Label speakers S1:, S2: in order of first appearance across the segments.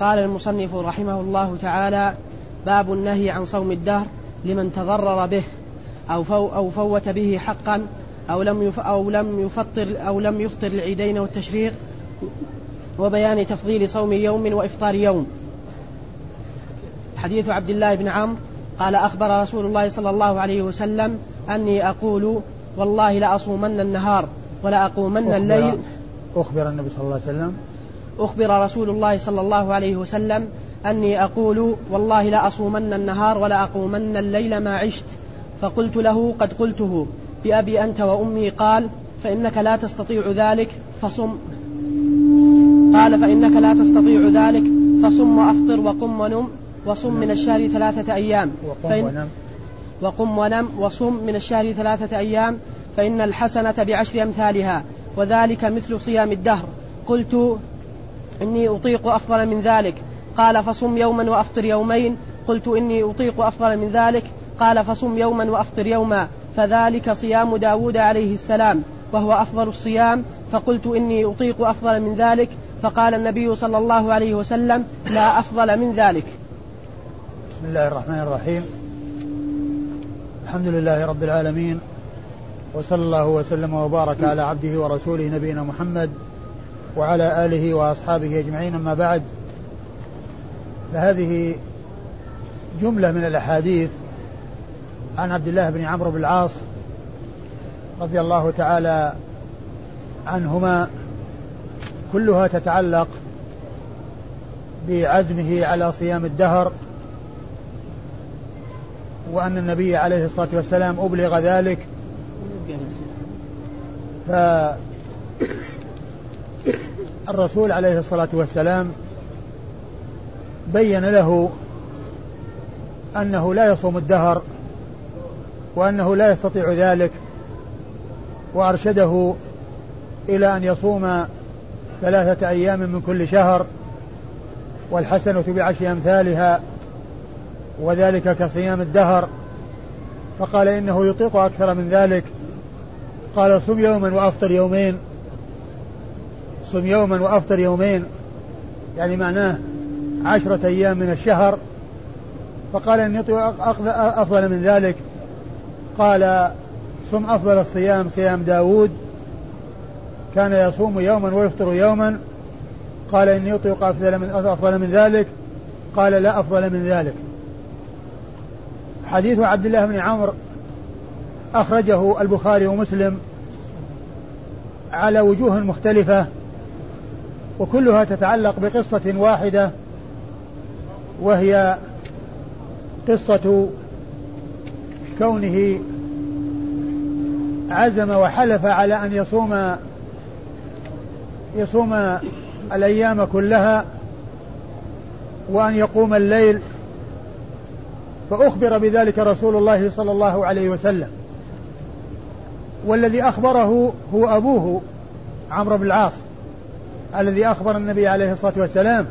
S1: قال المصنف رحمه الله تعالى باب النهي عن صوم الدهر لمن تضرر به أو فو أو فوت به حقا أو لم يف أو لم يفطر أو لم يفطر العيدين والتشريق وبيان تفضيل صوم يوم وإفطار يوم. حديث عبد الله بن عمرو قال أخبر رسول الله صلى الله عليه وسلم أني أقول والله لأصومن النهار ولا أقومن الليل.
S2: أخبر النبي صلى الله عليه وسلم
S1: أخبر رسول الله صلى الله عليه وسلم أني أقول والله لأصومن النهار ولا أقومن الليل ما عشت. فقلت له قد قلته. بأبي أنت وأمي قال فإنك لا تستطيع ذلك فصم. قال فإنك لا تستطيع ذلك فصم وأفطر وقم ونم وصم من الشهر ثلاثة أيام.
S2: وقم ونم.
S1: وقم ونم وصم من الشهر ثلاثة أيام فإن الحسنة بعشر أمثالها وذلك مثل صيام الدهر. قلت إني أطيق أفضل من ذلك. قال فصم يوما وأفطر يومين. قلت إني أطيق أفضل من ذلك. قال فصم يوما وأفطر يوما. فذلك صيام داود عليه السلام وهو أفضل الصيام. فقلت إني أطيق أفضل من ذلك. فقال النبي صلى الله عليه وسلم لا أفضل من ذلك.
S2: بسم الله الرحمن الرحيم. الحمد لله رب العالمين وصلى الله وسلم وبارك على عبده ورسوله نبينا محمد وعلى آله وأصحابه أجمعين. أما بعد فهذه جملة من الأحاديث عن عبد الله بن عمرو بن العاص رضي الله تعالى عنهما كلها تتعلق بعزمه على صيام الدهر وأن النبي عليه الصلاة والسلام أبلغ ذلك. فالرسول عليه الصلاة والسلام بين له أنه لا يصوم الدهر وأنه لا يستطيع ذلك وأرشده إلى أن يصوم ثلاثة أيام من كل شهر والحسنة بعشر أمثالها وذلك كصيام الدهر. فقال إنه يطيق أكثر من ذلك. قال صم يوما وأفطر يومين. صم يوما وأفطر يومين يعني معناه عشرة أيام من الشهر. فقال إني يطيق أفضل من ذلك. قال صم أفضل الصيام صيام داود. كان يصوم يوما ويفطر يوما. قال إني يطيق أفضل من, أفضل من ذلك. قال لا أفضل من ذلك. حديث عبد الله بن عمرو أخرجه البخاري ومسلم على وجوه مختلفة. وكلها تتعلق بقصة واحدة وهي قصة كونه عزم وحلف على أن يصوم يصوم الأيام كلها وأن يقوم الليل فأخبر بذلك رسول الله صلى الله عليه وسلم. والذي أخبره هو أبوه عمرو بن العاص. الذي أخبر النبي عليه الصلاة والسلام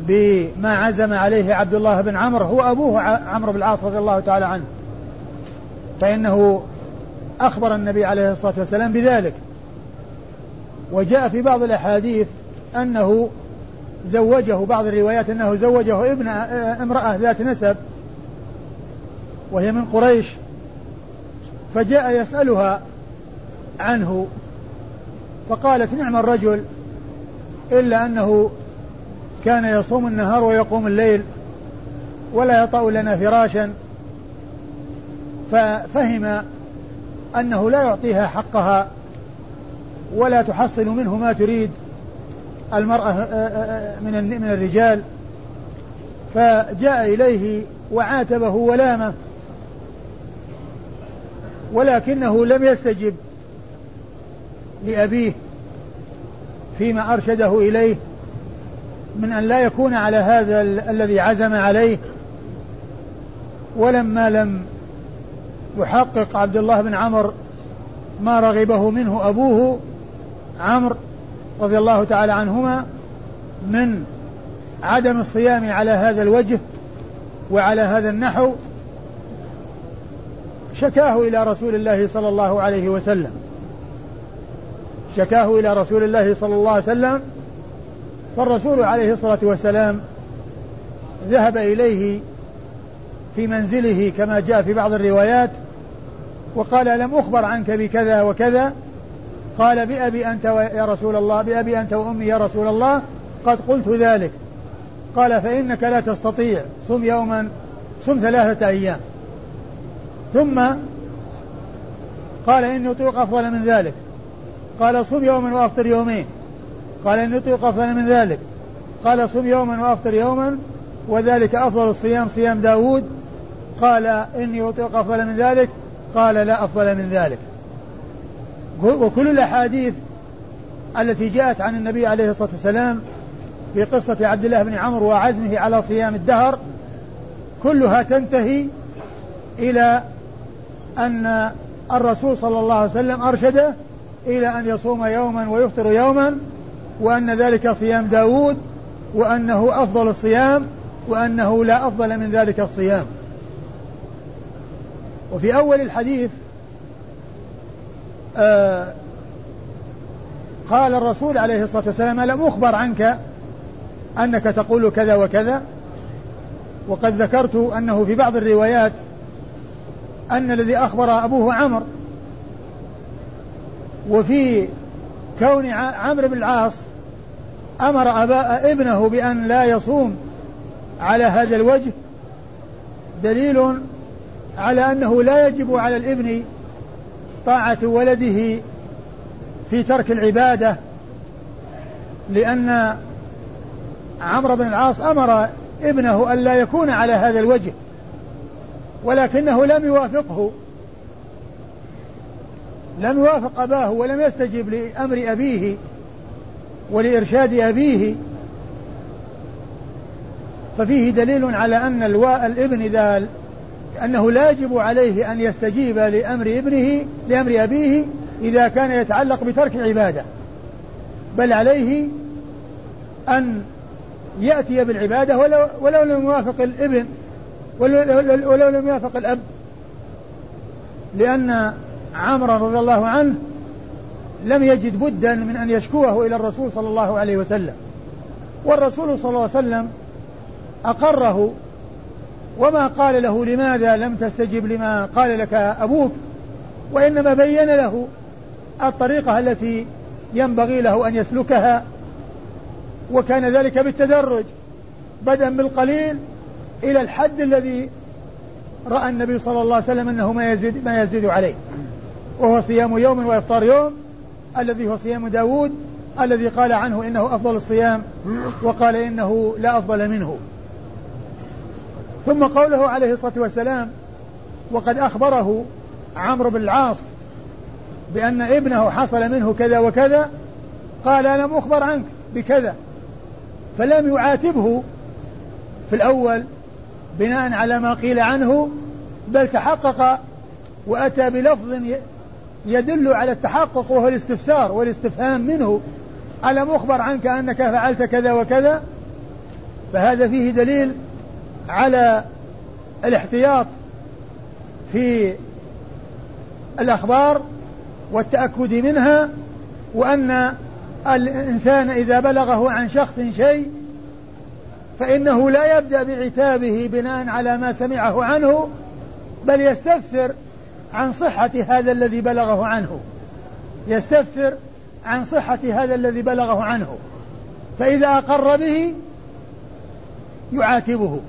S2: بما عزم عليه عبد الله بن عمرو هو أبوه عمرو بن العاص رضي الله تعالى عنه. فإنه أخبر النبي عليه الصلاة والسلام بذلك. وجاء في بعض الأحاديث أنه زوجه بعض الروايات أنه زوجه ابن امرأة ذات نسب وهي من قريش. فجاء يسألها عنه فقالت نعم الرجل إلا أنه كان يصوم النهار ويقوم الليل ولا يطأ لنا فراشا. ففهم أنه لا يعطيها حقها ولا تحصل منه ما تريد المرأة من من الرجال. فجاء إليه وعاتبه ولامه ولكنه لم يستجب لأبيه. فيما أرشده إليه من أن لا يكون على هذا الذي عزم عليه. ولما لم يحقق عبد الله بن عمر ما رغبه منه أبوه عمرو رضي الله تعالى عنهما من عدم الصيام على هذا الوجه وعلى هذا النحو شكاه إلى رسول الله صلى الله عليه وسلم. شكاه إلى رسول الله صلى الله عليه وسلم فالرسول عليه الصلاة والسلام ذهب إليه في منزله كما جاء في بعض الروايات وقال لم أخبر عنك بكذا وكذا؟ قال بأبي أنت يا رسول الله بأبي أنت وأمي يا رسول الله قد قلت ذلك. قال فإنك لا تستطيع صم يوما صم ثلاثة أيام. ثم قال إني أطيق أفضل من ذلك. قال صم يوما وأفطر يومين. قال إني أطيق أفضل من ذلك. قال صم يوما وأفطر يوما وذلك أفضل الصيام صيام داود. قال إني أطيق أفضل من ذلك. قال لا أفضل من ذلك. وكل الأحاديث التي جاءت عن النبي عليه الصلاة والسلام في قصة عبد الله بن عمرو وعزمه على صيام الدهر كلها تنتهي إلى أن الرسول صلى الله عليه وسلم أرشده إلى أن يصوم يوما ويفطر يوما وأن ذلك صيام داود وأنه أفضل الصيام وأنه لا أفضل من ذلك الصيام. وفي أول الحديث آه قال الرسول عليه الصلاة والسلام ألم أخبر عنك أنك تقول كذا وكذا. وقد ذكرت أنه في بعض الروايات أن الذي أخبر أبوه عمر وفي كون عمرو بن العاص أمر أبا ابنه بأن لا يصوم على هذا الوجه دليل على أنه لا يجب على الابن طاعة ولده في ترك العبادة لأن عمرو بن العاص أمر ابنه ألا يكون على هذا الوجه ولكنه لم يوافقه. لم يوافق أباه ولم يستجب لأمر أبيه ولإرشاد أبيه. ففيه دليل على أن الابن إذا أنه لا يجب عليه أن يستجيب لأمر ابنه لأمر أبيه إذا كان يتعلق بترك العبادة بل عليه أن يأتي بالعبادة ولو, ولو لم يوافق الابن ولو, ولو لم يوافق الأب. لأن عمرا رضي الله عنه لم يجد بدا من أن يشكوه إلى الرسول صلى الله عليه وسلم. والرسول صلى الله عليه وسلم أقره وما قال له لماذا لم تستجب لما قال لك أبوك وإنما بين له الطريقة التي ينبغي له أن يسلكها وكان ذلك بالتدرج بدءا بالقليل إلى الحد الذي رأى النبي صلى الله عليه وسلم أنه ما يزيد, ما يزيد عليه. وهو صيام يوم وإفطار يوم الذي هو صيام داود الذي قال عنه إنه أفضل الصيام وقال إنه لا أفضل منه. ثم قوله عليه الصلاة والسلام وقد أخبره عمرو بن العاص بأن ابنه حصل منه كذا وكذا قال لم أخبر عنك بكذا فلم يعاتبه في الأول بناء على ما قيل عنه بل تحقق وأتى بلفظ يدل على التحقق وهو الاستفسار والاستفهام منه. ألم أخبر عنك أنك فعلت كذا وكذا؟ فهذا فيه دليل على الاحتياط في الأخبار والتأكد منها وأن الإنسان إذا بلغه عن شخص شيء فإنه لا يبدأ بعتابه بناء على ما سمعه عنه بل يستفسر عن صحة هذا الذي بلغه عنه. يستفسر عن صحة هذا الذي بلغه عنه. فإذا أقر به يعاتبه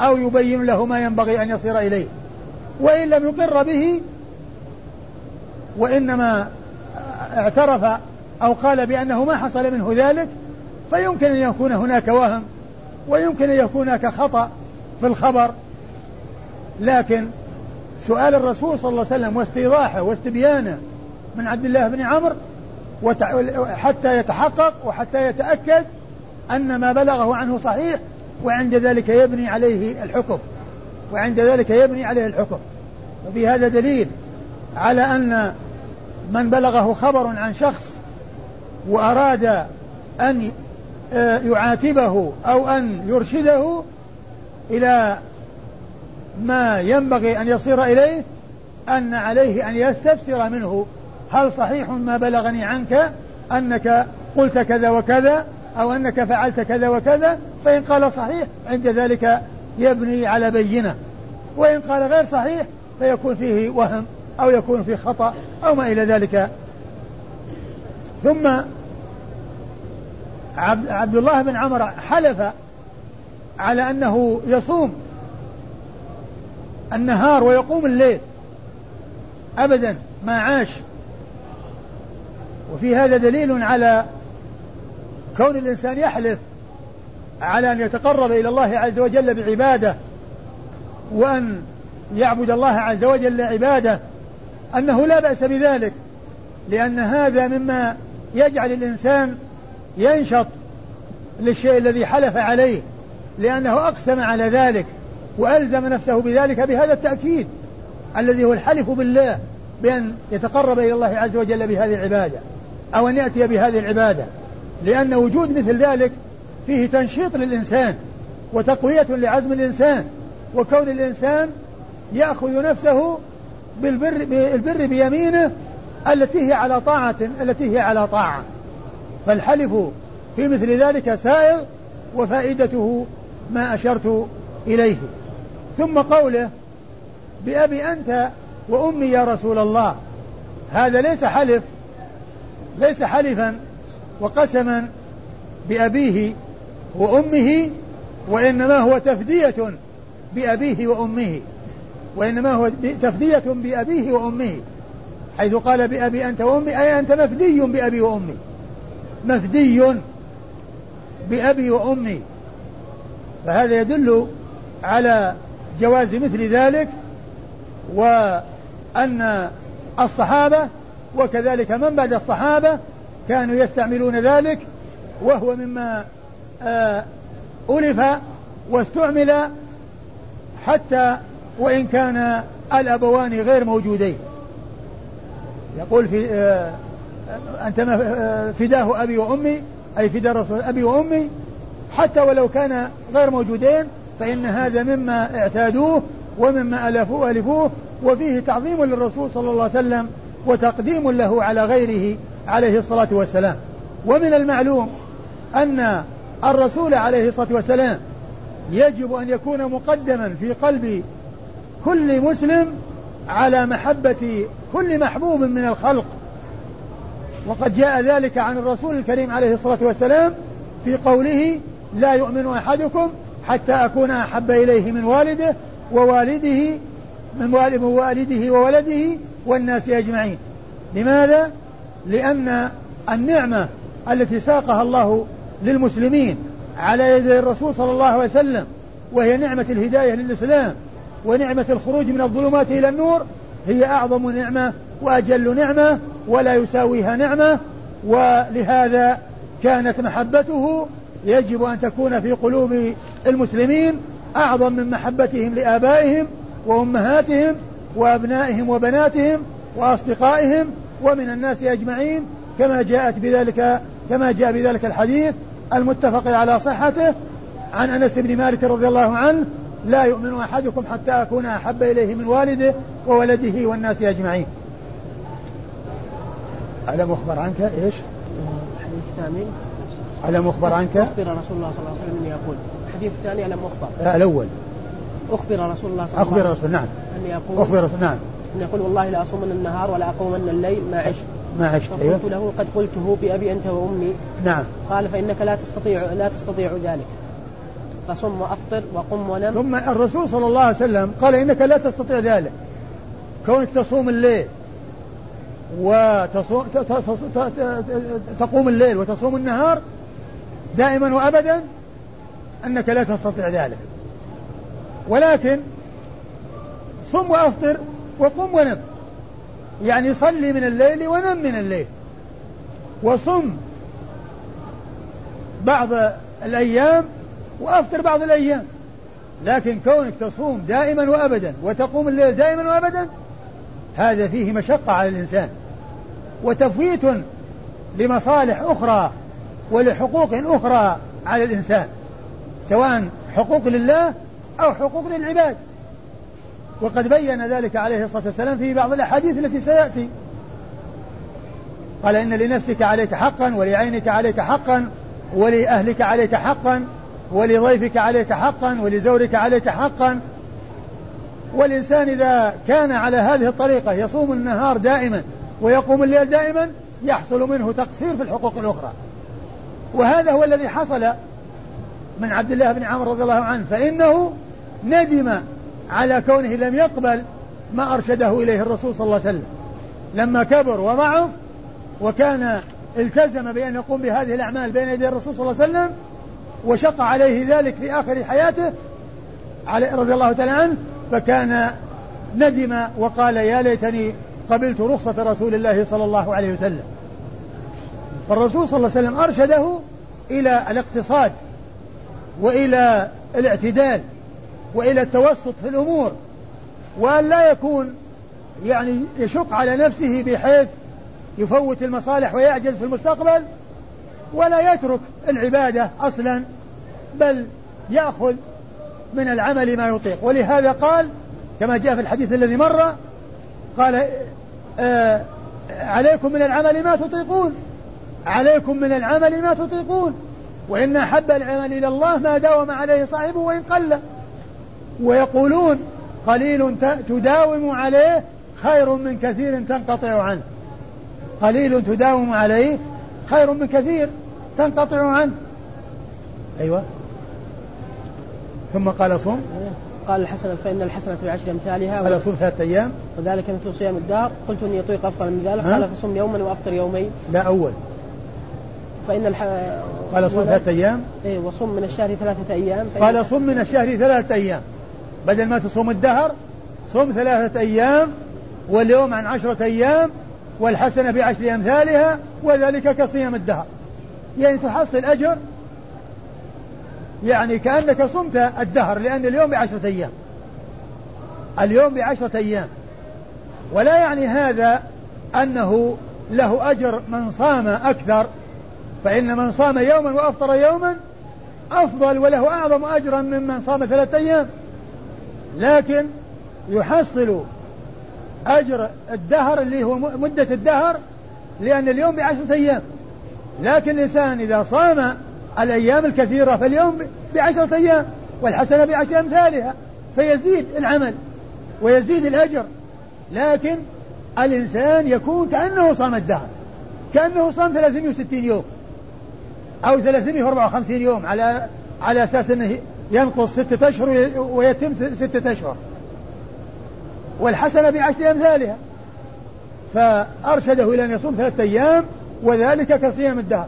S2: أو يبين له ما ينبغي أن يصير إليه. وإن لم يقر به وإنما اعترف أو قال بأنه ما حصل منه ذلك فيمكن أن يكون هناك وهم ويمكن أن يكون هناك خطأ في الخبر. لكن سؤال الرسول صلى الله عليه وسلم واستيضاحه واستبيانه من عبد الله بن عمرو حتى يتحقق وحتى يتأكد أن ما بلغه عنه صحيح وعند ذلك يبني عليه الحكم. وعند ذلك يبني عليه الحكم. وفي هذا دليل على أن من بلغه خبر عن شخص وأراد أن آه، يعاتبه أو أن يرشده إلى ما ينبغي أن يصير إليه أن عليه أن يستفسر منه. هل صحيح ما بلغني عنك أنك قلت كذا وكذا أو أنك فعلت كذا وكذا؟ فإن قال صحيح عند ذلك يبني على بينة. وإن قال غير صحيح فيكون فيه وهم أو يكون فيه خطأ أو ما إلى ذلك. ثم عبد الله بن عمر حلف على أنه يصوم النهار ويقوم الليل. أبدا ما عاش. وفي هذا دليل على كون الإنسان يحلف على أن يتقرب إلى الله عز وجل بعبادة وأن يعبد الله عز وجل عبادة أنه لا بأس بذلك لأن هذا مما يجعل الإنسان ينشط للشيء الذي حلف عليه لأنه أقسم على ذلك. وألزم نفسه بذلك بهذا التأكيد الذي هو الحلف بالله بأن يتقرب إلى الله عز وجل بهذه العبادة أو أن يأتي بهذه العبادة. لأن وجود مثل ذلك فيه تنشيط للإنسان وتقوية لعزم الإنسان وكون الإنسان يأخذ نفسه بالبر, بالبر بيمينه التي هي على طاعة التي هي على طاعة. فالحلف في مثل ذلك سائغ وفائدته ما أشرت إليه. ثم قوله بأبي أنت وأمي يا رسول الله. هذا ليس حلف ليس حلفا وقسما بأبيه وأمه وإنما هو تفدية بأبيه وأمه وإنما هو تفدية بأبيه وأمه حيث قال بأبي أنت وأمي أي أنت مفدي بأبي وأمي. مفدي بأبي وأمي. فهذا يدل على جواز مثل ذلك وأن الصحابة وكذلك من بعد الصحابة كانوا يستعملون ذلك وهو مما آه، ألف واستعمل حتى وإن كان الأبوان غير موجودين. يقول في آه، أنت آه، فداه أبي وأمي أي فداء رسول أبي وأمي حتى ولو كان غير موجودين فإن هذا مما اعتادوه ومما ألفوه ألفوه وفيه تعظيم للرسول صلى الله عليه وسلم وتقديم له على غيره عليه الصلاة والسلام. ومن المعلوم أن الرسول عليه الصلاة والسلام يجب أن يكون مقدما في قلب كل مسلم على محبة كل محبوب من الخلق. وقد جاء ذلك عن الرسول الكريم عليه الصلاة والسلام في قوله لا يؤمن أحدكم حتى أكون أحب إليه من والده ووالده من والده وولده والناس أجمعين لماذا؟ لأن النعمة التي ساقها الله للمسلمين على يد الرسول صلى الله عليه وسلم وهي نعمة الهداية للإسلام ونعمة الخروج من الظلمات إلى النور هي أعظم نعمة وأجل نعمة ولا يساويها نعمة ولهذا كانت محبته يجب أن تكون في قلوب المسلمين أعظم من محبتهم لآبائهم وأمهاتهم وأبنائهم وبناتهم وأصدقائهم ومن الناس أجمعين كما جاءت بذلك كما جاء بذلك الحديث المتفق على صحته عن أنس بن مالك رضي الله عنه لا يؤمن أحدكم حتى أكون أحب إليه من والده وولده والناس أجمعين ألم أخبر عنك إيش؟
S1: الحديث الثاني
S2: ألم أخبر عنك؟
S1: أخبر رسول الله صلى الله عليه وسلم يقول الحديث الثاني ألم أخبر
S2: لا الأول.
S1: أخبر رسول الله صلى الله عليه
S2: وسلم أخبر رسول نعم.
S1: أن يقول
S2: أخبر رسول نعم.
S1: أن يقول والله لا أصومن النهار ولا أقومن الليل ما عشت.
S2: ما عشت
S1: فقلت أيوه؟ له قد قلته بأبي أنت وأمي.
S2: نعم.
S1: قال فإنك لا تستطيع لا تستطيع ذلك. فصم وأفطر وقم ونم.
S2: ثم الرسول صلى الله عليه وسلم قال إنك لا تستطيع ذلك. كونك تصوم الليل وتصوم تقوم الليل وتصوم النهار دائما وأبدا أنك لا تستطيع ذلك. ولكن صم وأفطر وقم ونم. يعني صلي من الليل ونم من الليل. وصم بعض الأيام وأفطر بعض الأيام. لكن كونك تصوم دائما وأبدا وتقوم الليل دائما وأبدا هذا فيه مشقة على الإنسان. وتفويت لمصالح أخرى ولحقوق أخرى على الإنسان سواء حقوق لله أو حقوق للعباد. وقد بين ذلك عليه الصلاة والسلام في بعض الأحاديث التي سيأتي. قال إن لنفسك عليك حقا ولعينك عليك حقا ولأهلك عليك حقا ولضيفك عليك حقا ولزورك عليك حقا. والإنسان إذا كان على هذه الطريقة يصوم النهار دائما ويقوم الليل دائما يحصل منه تقصير في الحقوق الأخرى. وهذا هو الذي حصل من عبد الله بن عمرو رضي الله عنه فإنه ندم على كونه لم يقبل ما أرشده إليه الرسول صلى الله عليه وسلم. لما كبر وضعف وكان التزم بأن يقوم بهذه الأعمال بين يدي الرسول صلى الله عليه وسلم وشق عليه ذلك في آخر حياته رضي الله تعالى عنه فكان ندم وقال يا ليتني قبلت رخصة رسول الله صلى الله عليه وسلم. فالرسول صلى الله عليه وسلم أرشده إلى الاقتصاد وإلى الاعتدال وإلى التوسط في الأمور وأن لا يكون يعني يشق على نفسه بحيث يفوت المصالح ويعجز في المستقبل ولا يترك العبادة أصلا بل يأخذ من العمل ما يطيق. ولهذا قال كما جاء في الحديث الذي مر قال آه عليكم من العمل ما تطيقون. عليكم من العمل ما تطيقون. وإن أحب العمل إلى الله ما داوم عليه صاحبه وإن قل. ويقولون قليل تداوم عليه خير من كثير تنقطع عنه. قليل تداوم عليه خير من كثير تنقطع عنه. أيوة. ثم قال صوم
S1: قال الحسنة فإن الحسنة بعشر أمثالها
S2: قال صوم ثلاثة أيام.
S1: وذلك مثل صيام الدهر قلت إني أطيق أفضل من ذلك. قال فصم يوما وأفطر يومين.
S2: لا أول.
S1: فإن الح...
S2: قال صم ثلاثة أيام؟
S1: إيه وصم من الشهر ثلاثة أيام
S2: قال صم من الشهر ثلاثة أيام. بدل ما تصوم الدهر صم ثلاثة أيام واليوم عن عشرة أيام والحسنة بعشر أمثالها وذلك كصيام الدهر. يعني تحصل أجر يعني كأنك صمت الدهر لأن اليوم بعشرة أيام. اليوم بعشرة أيام. ولا يعني هذا أنه له أجر من صام أكثر فإن من صام يوما وأفطر يوما أفضل وله أعظم أجرا ممن صام ثلاثة أيام. لكن يحصل أجر الدهر اللي هو مدة الدهر لأن اليوم بعشرة أيام. لكن الإنسان إذا صام الأيام الكثيرة فاليوم بعشرة أيام والحسنة بعشر أمثالها فيزيد العمل ويزيد الأجر. لكن الإنسان يكون كأنه صام الدهر كأنه صام 360 يوم. أو 354 يوم على على أساس أنه ينقص ستة أشهر ويتم ستة أشهر. والحسنة بعشر أمثالها. فأرشده إلى أن يصوم ثلاثة أيام وذلك كصيام الدهر.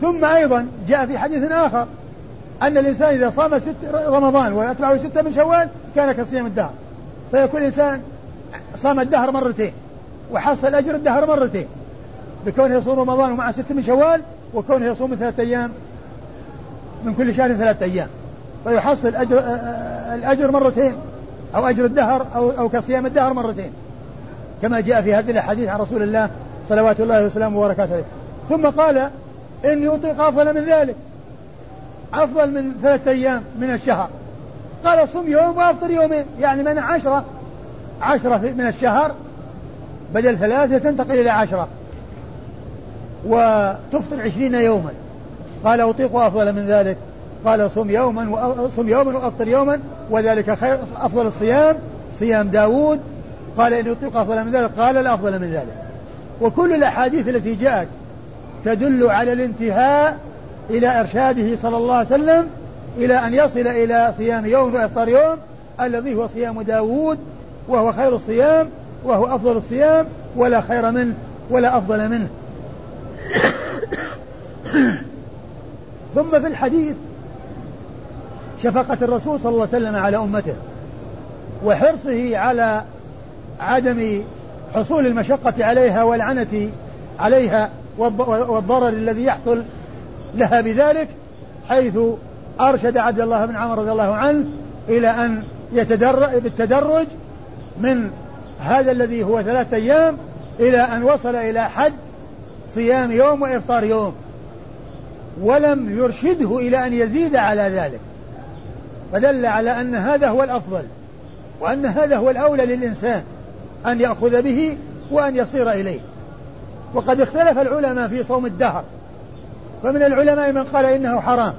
S2: ثم أيضا جاء في حديث آخر أن الإنسان إذا صام ست رمضان ويتبعه ستة من شوال كان كصيام الدهر. فيكون الإنسان صام الدهر مرتين وحصل أجر الدهر مرتين. بكونه يصوم رمضان ومع ستة من شوال وكونه يصوم ثلاثة أيام من كل شهر ثلاثة أيام. فيحصل أجر الأجر مرتين أو أجر الدهر أو أو كصيام الدهر مرتين. كما جاء في هذه الأحاديث عن رسول الله صلوات الله وسلامه وبركاته عليه. ثم قال إني أطيق أفضل من ذلك أفضل من ثلاثة أيام من الشهر. قال صم يوم وأفطر يومين. يعني من عشرة عشرة من الشهر بدل ثلاثة تنتقل إلى عشرة. وتفطر عشرين يوما. قال أطيق أفضل من ذلك. قال صم يوما صم يوما وأفطر يوما وذلك خير أفضل الصيام صيام داوود. قال إن يطيق افضل من ذلك قال لا أفضل من ذلك. وكل الأحاديث التي جاءت تدل على الانتهاء إلى إرشاده صلى الله عليه وسلم إلى أن يصل إلى صيام يوم وإفطار يوم الذي هو صيام داوود وهو خير الصيام وهو أفضل الصيام ولا خير منه ولا أفضل منه. ثم في الحديث شفقة الرسول صلى الله عليه وسلم على أمته وحرصه على عدم حصول المشقة عليها والعنة عليها والضرر الذي يحصل لها بذلك حيث أرشد عبد الله بن عمر رضي الله عنه إلى أن يتدرج بالتدرج من هذا الذي هو ثلاثة أيام إلى أن وصل إلى حد صيام يوم وإفطار يوم ولم يرشده إلى أن يزيد على ذلك فدل على أن هذا هو الأفضل وأن هذا هو الأولى للإنسان أن يأخذ به وأن يصير إليه. وقد اختلف العلماء في صوم الدهر فمن العلماء من قال إنه حرام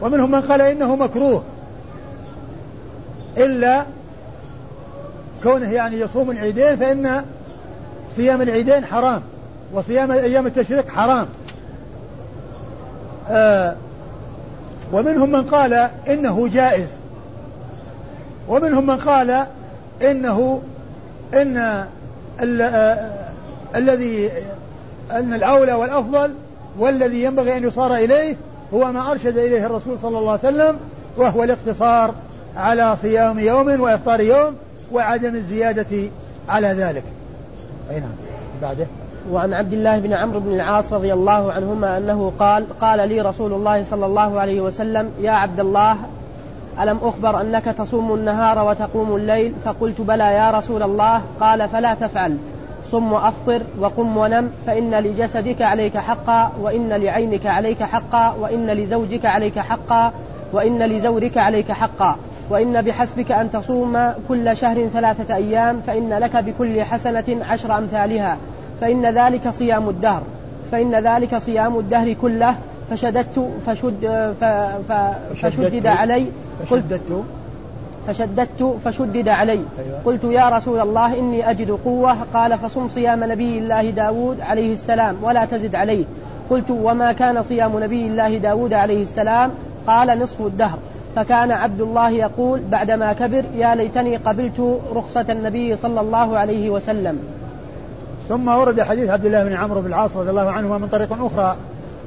S2: ومنهم من قال إنه مكروه إلا كونه يعني يصوم العيدين فإن صيام العيدين حرام وصيام أيام التشريق حرام. آه ومنهم من قال إنه جائز. ومنهم من قال إنه إن آه الذي أن الأولى والأفضل والذي ينبغي أن يصار إليه هو ما أرشد إليه الرسول صلى الله عليه وسلم وهو الاقتصار على صيام يوم وإفطار يوم وعدم الزيادة على ذلك. أي نعم. بعده.
S1: وعن عبد الله بن عمرو بن العاص رضي الله عنهما أنه قال قال لي رسول الله صلى الله عليه وسلم يا عبد الله ألم أخبر أنك تصوم النهار وتقوم الليل؟ فقلت بلى يا رسول الله. قال فلا تفعل صم وأفطر وقم ونم فإن لجسدك عليك حقا وإن لعينك عليك حقا وإن لزوجك عليك حقا وإن لزورك عليك حقا. وإن بحسبك أن تصوم كل شهر ثلاثة أيام فإن لك بكل حسنة عشر أمثالها فإن ذلك صيام الدهر فإن ذلك صيام الدهر كله فشددت فشد فشدد علي
S2: قلت
S1: فشددت فشدد علي. أيوة. قلت يا رسول الله إني أجد قوة قال فصم صيام نبي الله داود عليه السلام ولا تزد عليه. قلت وما كان صيام نبي الله داود عليه السلام قال نصف الدهر. فكان عبد الله يقول بعدما كبر يا ليتني قبلت رخصة النبي صلى الله عليه وسلم.
S2: ثم ورد حديث عبد الله بن عمرو بن العاص رضي الله عنهما من طريق أخرى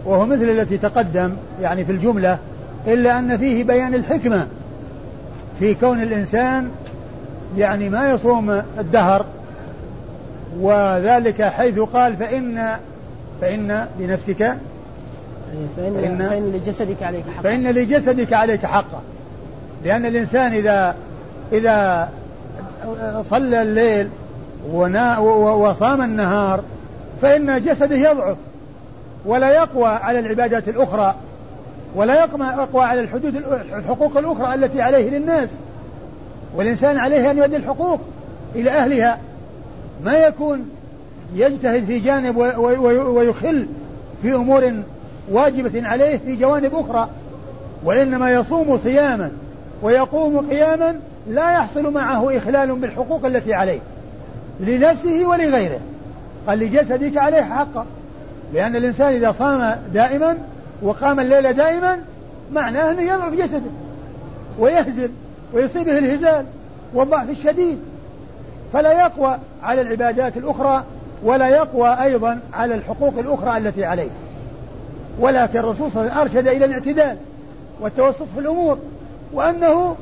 S2: وهو مثل التي تقدم يعني في الجملة إلا أن فيه بيان الحكمة في كون الإنسان يعني ما يصوم الدهر وذلك حيث قال فإن فإن لنفسك
S1: فإن, فإن, فإن لجسدك عليك حقا.
S2: فإن لجسدك عليك حقا. لأن الإنسان إذا إذا صلى الليل وصام النهار فإن جسده يضعف. ولا يقوى على العبادات الأخرى ولا يقوى على الحدود الحقوق الأخرى التي عليه للناس. والإنسان عليه أن يؤدي الحقوق إلى أهلها. ما يكون يجتهد في جانب ويخل في أمور واجبة عليه في جوانب أخرى وإنما يصوم صياما ويقوم قياما لا يحصل معه إخلال بالحقوق التي عليه لنفسه ولغيره. قال لجسدك عليه حقا لأن الإنسان إذا صام دائما وقام الليل دائما معناه أنه يضعف جسده ويهزل ويصيبه الهزال والضعف الشديد. فلا يقوى على العبادات الأخرى ولا يقوى أيضا على الحقوق الأخرى التي عليه. ولكن الرسول صلى الله عليه وسلم أرشد إلى الاعتدال والتوسط في الأمور وأنه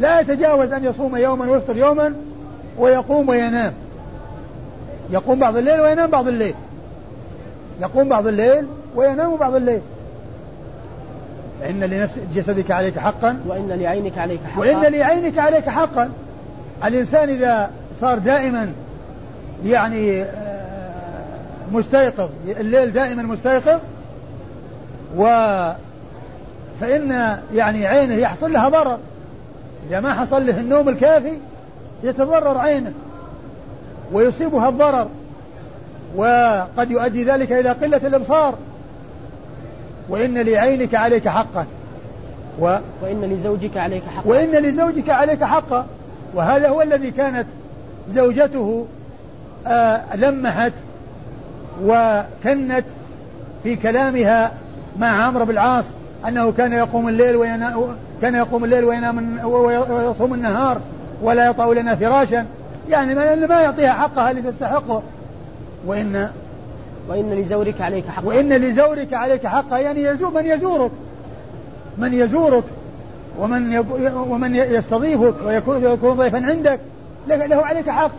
S2: لا يتجاوز أن يصوم يوما ويفطر يوما ويقوم وينام. يقوم بعض الليل وينام بعض الليل. يقوم بعض الليل وينام بعض الليل. فإن لنفس جسدك عليك حقا.
S1: وإن لعينك عليك حقا.
S2: وإن لعينك عليك حقا. الإنسان إذا صار دائما يعني آه، مستيقظ الليل دائما مستيقظ و فإن يعني عينه يحصل لها ضرر. إذا ما حصل له النوم الكافي يتضرر عينه ويصيبها الضرر وقد يؤدي ذلك إلى قلة الإبصار. وإن لعينك عليك حقا.
S1: و وإن لزوجك عليك حقا.
S2: وإن لزوجك عليك حقا. وهذا هو الذي كانت زوجته آه لمحت وكنت في كلامها مع عمرو بن العاص أنه كان يقوم الليل وينام كان يقوم الليل وينام ويصوم النهار ولا يطأ لنا فراشا. يعني ما يعطيها حقها اللي تستحقه. وإن
S1: وإن لزورك عليك حقا
S2: وإن لزورك عليك حقا يعني يزور من يزورك. من يزورك. ومن ومن يستضيفك ويكون يكون ضيفا عندك. له عليك حق.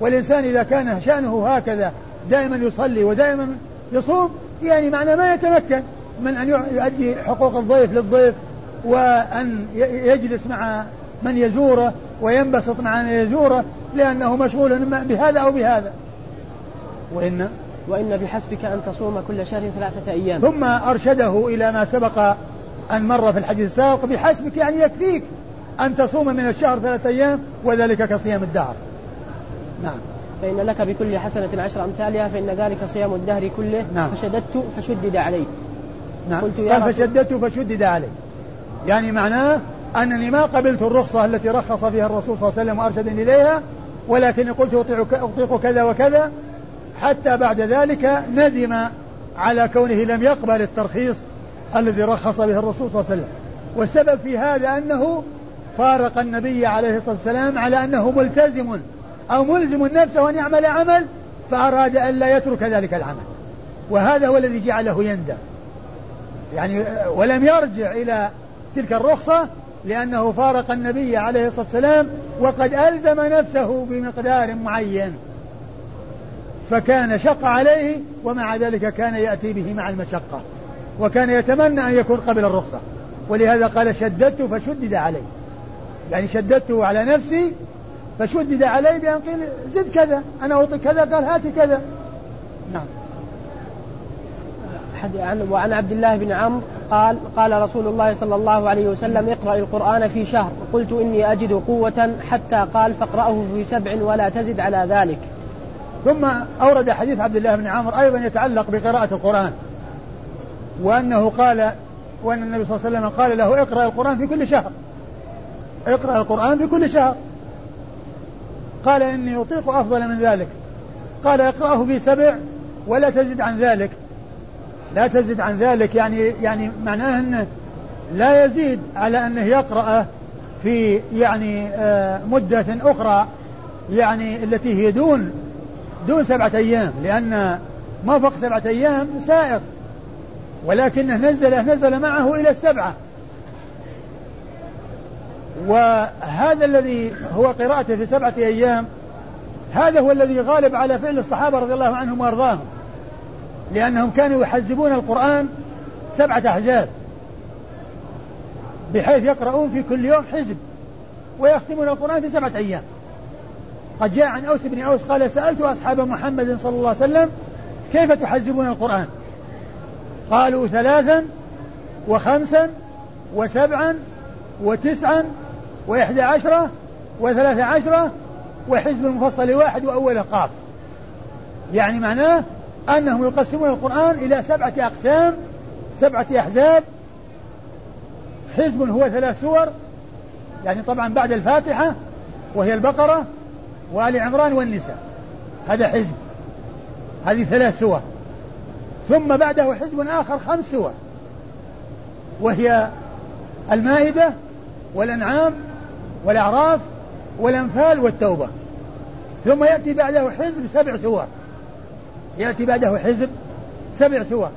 S2: والإنسان إذا كان شأنه هكذا دائما يصلي ودائما يصوم يعني معنى ما يتمكن. من أن يؤدي حقوق الضيف للضيف وأن يجلس مع من يزوره وينبسط مع من يزوره لأنه مشغول بهذا أو بهذا. وإن
S1: وإن بحسبك أن تصوم كل شهر ثلاثة أيام.
S2: ثم أرشده إلى ما سبق أن مر في الحديث السابق بحسبك يعني يكفيك أن تصوم من الشهر ثلاثة أيام وذلك كصيام الدهر. نعم.
S1: فإن لك بكل حسنة عشر أمثالها فإن ذلك صيام الدهر كله
S2: نعم.
S1: فشددت فشدد علي
S2: نعم.
S1: قلت يا
S2: قال فشددت فشدد علي يعني معناه أنني ما قبلت الرخصة التي رخص فيها الرسول صلى الله عليه وسلم وأرشدني إليها ولكن قلت أطيق كذا وكذا. حتى بعد ذلك ندم على كونه لم يقبل الترخيص الذي رخص به الرسول صلى الله عليه وسلم. والسبب في هذا أنه فارق النبي عليه الصلاة والسلام على أنه ملتزم أو ملزم نفسه أن يعمل عمل فأراد أن لا يترك ذلك العمل. وهذا هو الذي جعله يندم. يعني ولم يرجع إلى تلك الرخصة لأنه فارق النبي عليه الصلاة والسلام وقد ألزم نفسه بمقدار معين. فكان شق عليه ومع ذلك كان يأتي به مع المشقة. وكان يتمنى أن يكون قبل الرخصة. ولهذا قال شددت فشدد علي يعني شددته على نفسي فشدد علي بأن قيل زد كذا أنا أعطي كذا قال هات كذا. نعم.
S1: وعن عبد الله بن عمرو قال قال رسول الله صلى الله عليه وسلم اقرأ القرآن في شهر. قلت إني أجد قوة حتى قال فاقرأه في سبع ولا تزد على ذلك.
S2: ثم أورد حديث عبد الله بن عمرو أيضا يتعلق بقراءة القرآن. وأنه قال وأن النبي صلى الله عليه وسلم قال له اقرأ القرآن في كل شهر. اقرأ القرآن في كل شهر. قال إني أطيق أفضل من ذلك. قال اقرأه في سبع ولا تزد عن ذلك. لا تزد عن ذلك يعني يعني معناه أنه لا يزيد على أنه يقرأ في يعني آه، مدة أخرى يعني التي هي دون دون سبعة أيام لأن ما فوق سبعة أيام سائق ولكنه نزله نزل معه إلى السبعة. وهذا الذي هو قراءته في سبعة أيام هذا هو الذي غالب على فعل الصحابة رضي الله عنهم وأرضاهم. لأنهم كانوا يحزبون القرآن سبعة أحزاب بحيث يقرؤون في كل يوم حزب ويختمون القرآن في سبعة أيام. قد جاء عن أوس بن أوس قال سألت أصحاب محمد صلى الله عليه وسلم كيف تحزبون القرآن؟ قالوا ثلاثا وخمسا وسبعا وتسعا وإحدى عشرة وثلاث عشرة وحزب المفصل واحد وأوله قاف. يعني معناه أنهم يقسمون القرآن إلى سبعة أقسام سبعة أحزاب. حزب هو ثلاث سور يعني طبعا بعد الفاتحة وهي البقرة وآل عمران والنساء. هذا حزب. هذه ثلاث سور. ثم بعده حزب آخر خمس سور. وهي المائدة والأنعام والأعراف والأنفال والتوبة. ثم يأتي بعده حزب سبع سور. يأتي بعده حزب سبع سور.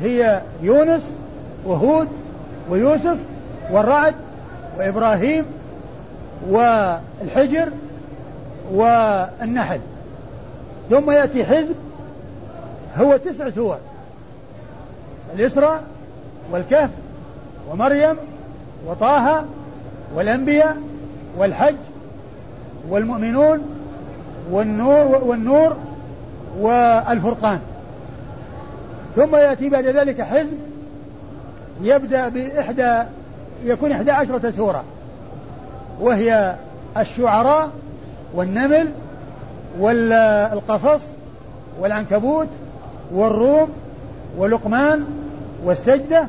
S2: هي يونس وهود ويوسف والرعد وإبراهيم والحجر والنحل. ثم يأتي حزب هو تسع سور. الإسراء والكهف ومريم وطه والأنبياء والحج والمؤمنون والنور والنور والفرقان. ثم يأتي بعد ذلك حزب يبدأ بإحدى يكون إحدى عشرة سورة وهي الشعراء والنمل والقصص والعنكبوت والروم ولقمان والسجدة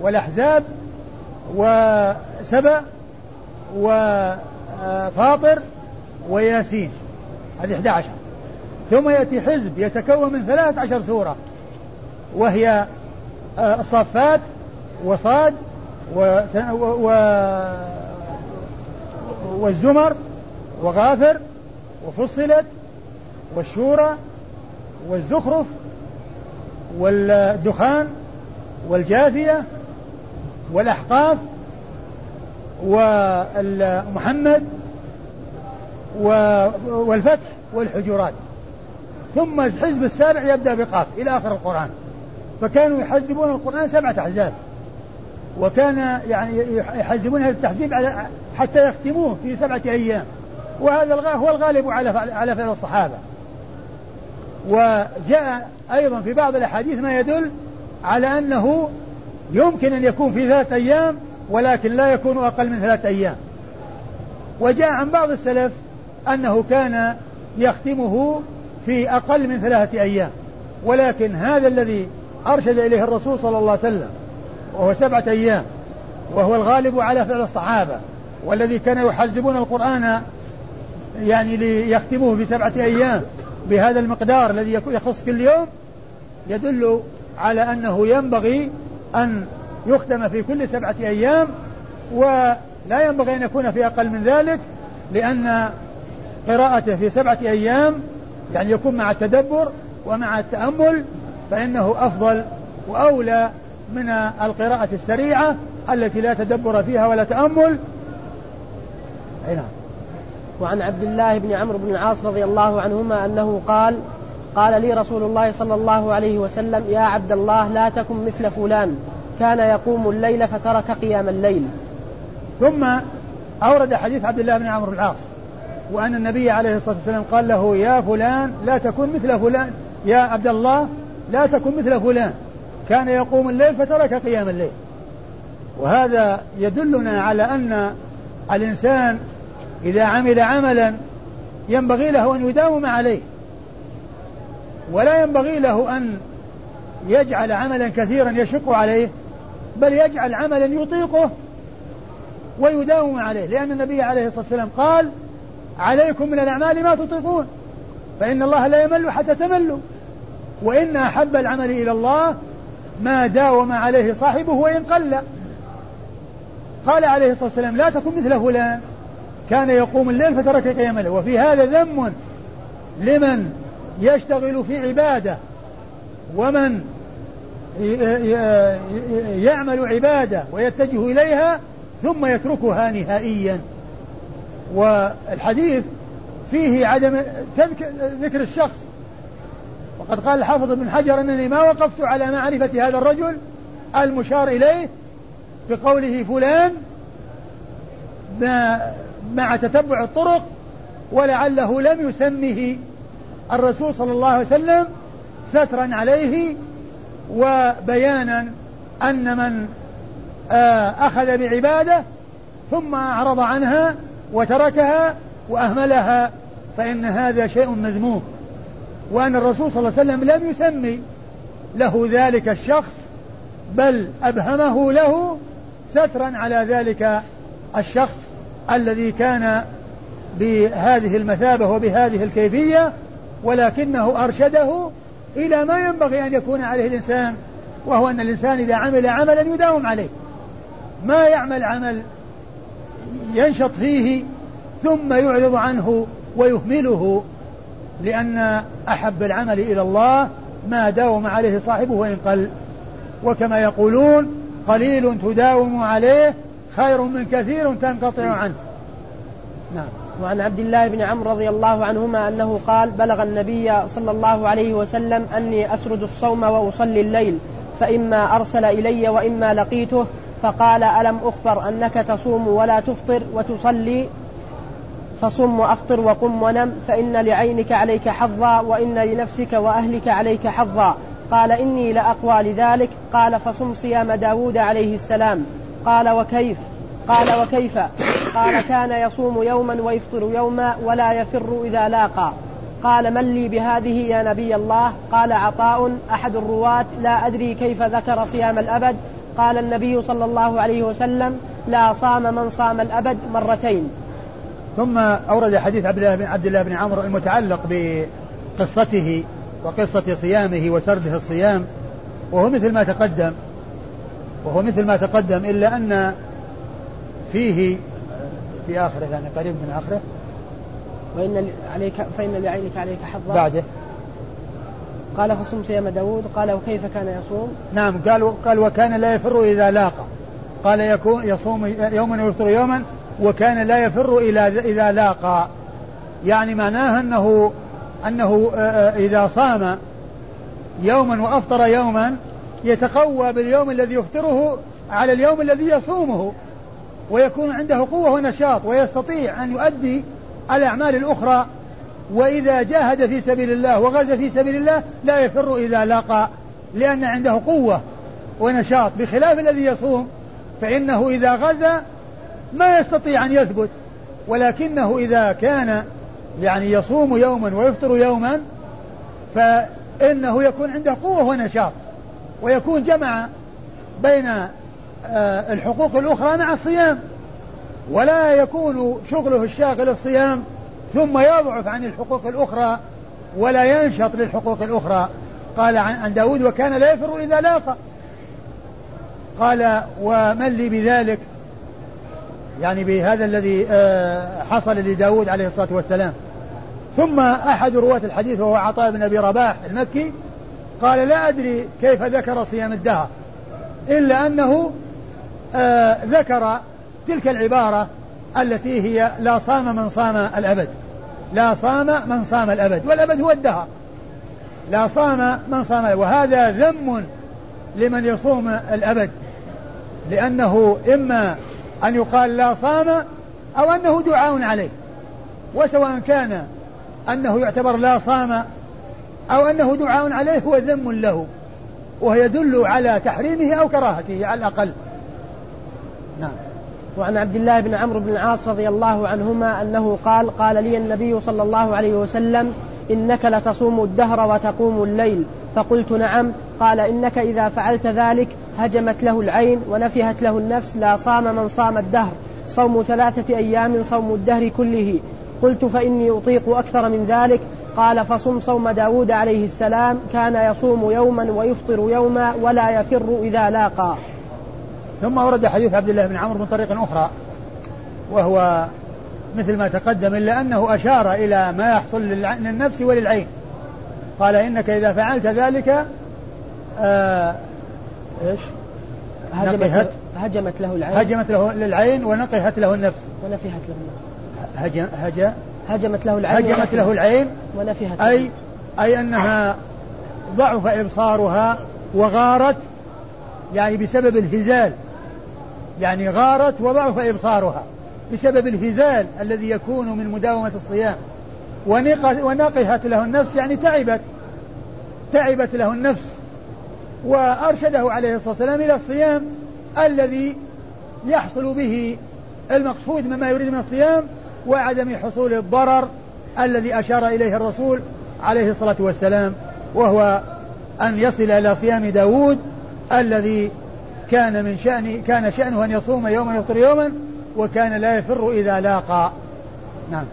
S2: والأحزاب وسبأ وفاطر وياسين. هذه 11 ثم يأتي حزب يتكون من 13 سورة وهي الصفات وصاد. والزمر وغافر وفصلت والشورى والزخرف والدخان والجاثية والأحقاف ومحمد والفتح والحجرات ثم الحزب السابع يبدأ بقاف إلى آخر القرآن. فكانوا يحزبون القرآن سبعة أحزاب. وكان يعني يحزبون هذا التحزيب على حتى يختموه في سبعة أيام. وهذا هو الغالب على على فعل الصحابة. وجاء أيضا في بعض الأحاديث ما يدل على أنه يمكن أن يكون في ثلاثة أيام ولكن لا يكون أقل من ثلاثة أيام. وجاء عن بعض السلف أنه كان يختمه في أقل من ثلاثة أيام. ولكن هذا الذي أرشد إليه الرسول صلى الله عليه وسلم وهو سبعة أيام وهو الغالب على فعل الصحابة والذي كانوا يحزبون القرآن يعني ليختموه في سبعة أيام بهذا المقدار الذي يخص كل يوم يدل على أنه ينبغي أن يختم في كل سبعة أيام ولا ينبغي أن يكون في أقل من ذلك لأن قراءته في سبعة أيام يعني يكون مع التدبر ومع التأمل فإنه أفضل وأولى من القراءة السريعة التي لا تدبر فيها ولا تأمل.
S1: أي نعم. وعن عبد الله بن عمرو بن العاص رضي الله عنهما أنه قال قال لي رسول الله صلى الله عليه وسلم يا عبد الله لا تكن مثل فلان كان يقوم الليل فترك قيام الليل.
S2: ثم أورد حديث عبد الله بن عمرو بن العاص. وأن النبي عليه الصلاة والسلام قال له يا فلان لا تكن مثل فلان. يا عبد الله لا تكن مثل فلان. كان يقوم الليل فترك قيام الليل. وهذا يدلنا على أن الإنسان إذا عمل عملا ينبغي له أن يداوم عليه. ولا ينبغي له أن يجعل عملا كثيرا يشق عليه بل يجعل عملا يطيقه ويداوم عليه. لأن النبي عليه الصلاة والسلام قال عليكم من الأعمال ما تطيقون. فإن الله لا يمل حتى تملوا. وإن أحب العمل إلى الله ما داوم عليه صاحبه وإن قل. قال عليه الصلاة والسلام لا تكن مثل فلان. كان يقوم الليل فترك قيام الليل. وفي هذا ذم لمن يشتغل في عبادة. ومن يعمل عبادة ويتجه إليها ثم يتركها نهائيا. والحديث فيه عدم ذكر الشخص. وقد قال الحافظ ابن حجر إنني ما وقفت على معرفة هذا الرجل المشار إليه بقوله فلان مع تتبع الطرق ولعله لم يسمه الرسول صلى الله عليه وسلم سترا عليه وبيانا أن من آه، أخذ بعبادة ثم أعرض عنها وتركها وأهملها فإن هذا شيء مذموم. وأن الرسول صلى الله عليه وسلم لم يسمي له ذلك الشخص بل أبهمه له سترا على ذلك الشخص الذي كان بهذه المثابة وبهذه الكيفية ولكنه أرشده إلى ما ينبغي أن يكون عليه الإنسان وهو أن الإنسان إذا عمل عملا يداوم عليه. ما يعمل عمل ينشط فيه ثم يعرض عنه ويهمله لأن أحب العمل إلى الله ما داوم عليه صاحبه وإن قل. وكما يقولون قليل تداوم عليه خير من كثير تنقطع عنه.
S1: نعم. وعن عبد الله بن عمرو رضي الله عنهما أنه قال بلغ النبي صلى الله عليه وسلم أني أسرد الصوم وأصلي الليل فإما أرسل إلي وإما لقيته فقال ألم أخبر أنك تصوم ولا تفطر وتصلي؟ فصم وأفطر وقم ونم فإن لعينك عليك حظا وإن لنفسك وأهلك عليك حظا. قال إني لأقوى لذلك. قال فصم صيام داود عليه السلام. قال وكيف؟ قال وكيف؟ قال كان يصوم يوما ويفطر يوما ولا يفر إذا لاقى. قال من لي بهذه يا نبي الله؟ قال عطاء أحد الرواة. لا أدري كيف ذكر صيام الأبد. قال النبي صلى الله عليه وسلم لا صام من صام الأبد مرتين.
S2: ثم أورد حديث عبد الله بن عبد الله بن عمرو المتعلق بقصته وقصة صيامه وسرده الصيام وهو مثل ما تقدم وهو مثل ما تقدم إلا أن فيه في آخره يعني قريب من آخره.
S1: وإن عليك فإن لعينك عليك حظا.
S2: بعده.
S1: قال فصم صيام داود. قال وكيف كان يصوم؟
S2: نعم قال قال وكان لا يفر إذا لاقى قال يكون يصوم يوما ويفطر يوما وكان لا يفر إلى إذا لاقى يعني معناه أنه أنه آه، آه، إذا صام يوما وأفطر يوما يتقوى باليوم الذي يفطره على اليوم الذي يصومه ويكون عنده قوة ونشاط ويستطيع أن يؤدي الأعمال الأخرى وإذا جاهد في سبيل الله وغزا في سبيل الله لا يفر إذا لاقى لأن عنده قوة ونشاط بخلاف الذي يصوم. فإنه إذا غزا ما يستطيع أن يثبت ولكنه إذا كان يعني يصوم يوما ويفطر يوما فإنه يكون عنده قوة ونشاط ويكون جمع بين آه، الحقوق الأخرى مع الصيام. ولا يكون شغله الشاغل الصيام ثم يضعف عن الحقوق الأخرى ولا ينشط للحقوق الأخرى. قال عن داود وكان لا يفر إذا لاقى قال ومن لي بذلك؟ يعني بهذا الذي آه، حصل لداود عليه الصلاة والسلام. ثم أحد رواة الحديث وهو عطاء بن أبي رباح المكي قال لا أدري كيف ذكر صيام الدهر إلا أنه آه ذكر تلك العبارة التي هي لا صام من صام الأبد. لا صام من صام الأبد والأبد هو الدهر. لا صام من صام وهذا ذم لمن يصوم الأبد. لأنه إما أن يقال لا صام أو أنه دعاء عليه. وسواء كان أنه يعتبر لا صام أو أنه دعاء عليه هو ذم له. وهو يدل على تحريمه أو كراهته على الأقل.
S1: نعم. وعن عبد الله بن عمرو بن العاص رضي الله عنهما أنه قال قال لي النبي صلى الله عليه وسلم إنك لتصوم الدهر وتقوم الليل. فقلت نعم. قال إنك إذا فعلت ذلك هجمت له العين ونفهت له النفس لا صام من صام الدهر. صوم ثلاثة أيام صوم الدهر كله. قلت فإني أطيق أكثر من ذلك. قال فصم صوم داود عليه السلام. كان يصوم يوما ويفطر يوما ولا يفر إذا لاقى.
S2: ثم ورد حديث عبد الله بن عمرو من طريق أخرى وهو مثل ما تقدم إلا أنه أشار إلى ما يحصل للنفس وللعين. قال إنك إذا فعلت ذلك آه إيش؟
S1: هجمت, هجمت له العين.
S2: هجمت له للعين ونقهت له النفس.
S1: ونفهت له
S2: النفس. هجم هج
S1: هجمت له العين
S2: هجمت له العين.
S1: ونفهت
S2: أي أي أنها ضعف إبصارها وغارت يعني بسبب الهزال. يعني غارت وضعف إبصارها بسبب الهزال الذي يكون من مداومة الصيام. ونقهت له النفس يعني تعبت. تعبت له النفس. وأرشده عليه الصلاة والسلام إلى الصيام الذي يحصل به المقصود مما يريد من الصيام وعدم حصول الضرر الذي أشار إليه الرسول عليه الصلاة والسلام وهو أن يصل إلى صيام داود الذي كان من شأن كان شأنه أن يصوم يوما يفطر يوما وكان لا يفر إذا لاقى. نعم.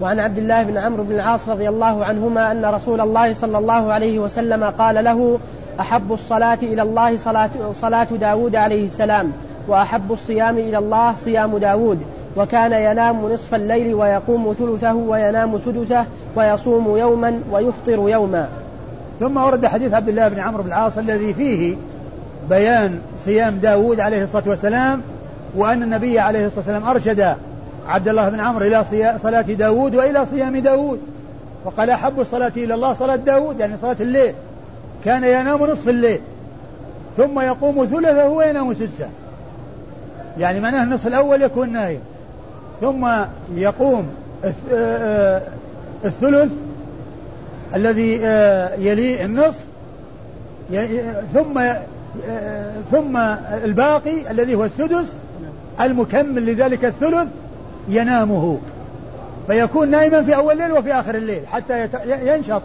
S1: وعن عبد الله بن عمرو بن العاص رضي الله عنهما أن رسول الله صلى الله عليه وسلم قال له أحب الصلاة إلى الله صلاة, صلاة داود عليه السلام وأحب الصيام إلى الله صيام داود وكان ينام نصف الليل ويقوم ثلثه وينام سدسه ويصوم يوما ويفطر يوما.
S2: ثم ورد حديث عبد الله بن عمرو بن العاص الذي فيه بيان صيام داود عليه الصلاة والسلام وأن النبي عليه الصلاة والسلام أرشد عبد الله بن عمرو إلى صلاة داود وإلى صيام داود. وقال أحب الصلاة إلى الله صلاة داود يعني صلاة الليل. كان ينام نصف الليل. ثم يقوم ثلثه وينام سدسه. يعني معناه النصف الأول يكون نايم. ثم يقوم آه، آه، الثلث الذي آه، يلي النصف. ثم ثم الباقي الذي هو السدس المكمل لذلك الثلث ينامه. فيكون نائما في أول الليل وفي آخر الليل حتى ينشط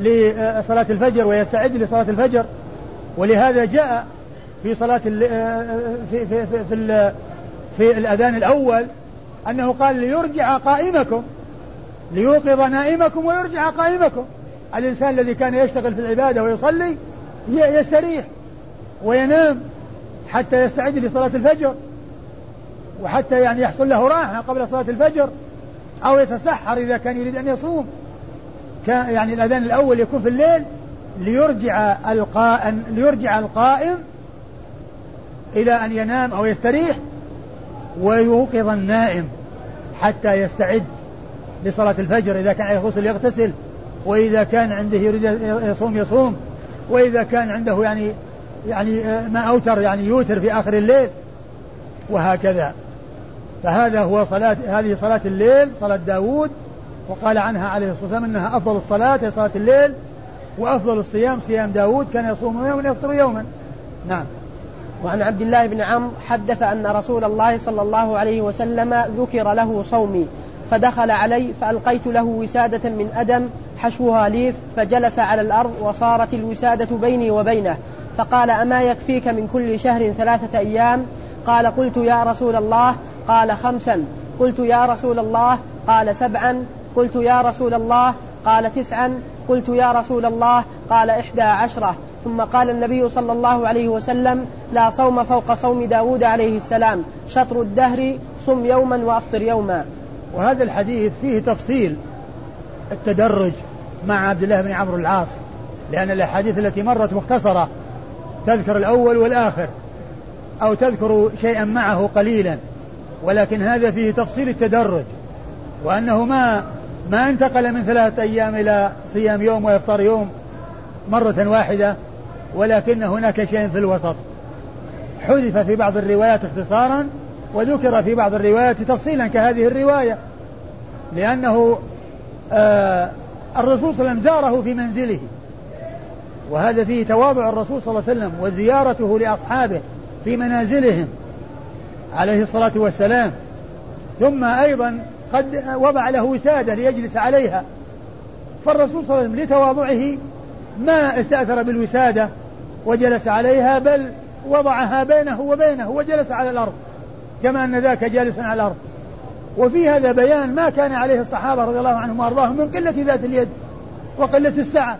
S2: لصلاة الفجر ويستعد لصلاة الفجر. ولهذا جاء في صلاة في في في, في, في الأذان الأول أنه قال ليرجع قائمكم ليوقظ نائمكم ويرجع قائمكم. الإنسان الذي كان يشتغل في العبادة ويصلي يستريح. وينام حتى يستعد لصلاة الفجر وحتى يعني يحصل له راحة قبل صلاة الفجر أو يتسحر إذا كان يريد أن يصوم. كان يعني الأذان الأول يكون في الليل ليرجع القائم ليرجع القائم إلى أن ينام أو يستريح ويوقظ النائم حتى يستعد لصلاة الفجر. إذا كان يغسل يغتسل وإذا كان عنده يريد يصوم يصوم وإذا كان عنده يعني يعني ما أوتر يعني يوتر في آخر الليل وهكذا. فهذا هو صلاة هذه صلاة الليل صلاة داود وقال عنها عليه الصلاة والسلام أنها أفضل الصلاة هي صلاة الليل وأفضل الصيام صيام داود كان يصوم يوما ويفطر يوما. نعم.
S1: وعن عبد الله بن عمرو حدث أن رسول الله صلى الله عليه وسلم ذكر له صومي فدخل علي فألقيت له وسادة من أدم حشوها ليف فجلس على الأرض وصارت الوسادة بيني وبينه. فقال أما يكفيك من كل شهر ثلاثة أيام؟ قال قلت يا رسول الله. قال خمسا. قلت يا رسول الله. قال سبعا. قلت يا رسول الله. قال تسعا. قلت يا رسول الله. قال إحدى عشرة. ثم قال النبي صلى الله عليه وسلم لا صوم فوق صوم داود عليه السلام. شطر الدهر صم يوما وأفطر يوما.
S2: وهذا الحديث فيه تفصيل التدرج مع عبد الله بن عمرو العاص لأن الأحاديث التي مرت مختصرة تذكر الأول والآخر أو تذكر شيئا معه قليلا ولكن هذا فيه تفصيل التدرج وأنه ما ما انتقل من ثلاثة أيام إلى صيام يوم وإفطار يوم مرة واحدة ولكن هناك شيء في الوسط. حذف في بعض الروايات اختصارا وذكر في بعض الروايات تفصيلا كهذه الرواية لأنه آه الرسول صلى الله عليه وسلم زاره في منزله. وهذا فيه تواضع الرسول صلى الله عليه وسلم وزيارته لأصحابه في منازلهم عليه الصلاة والسلام. ثم أيضا قد وضع له وسادة ليجلس عليها. فالرسول صلى الله عليه وسلم لتواضعه ما استأثر بالوسادة وجلس عليها بل وضعها بينه وبينه وجلس على الأرض كما أن ذاك جالس على الأرض. وفي هذا بيان ما كان عليه الصحابة رضي الله عنهم وأرضاهم من قلة ذات اليد وقلة السعة.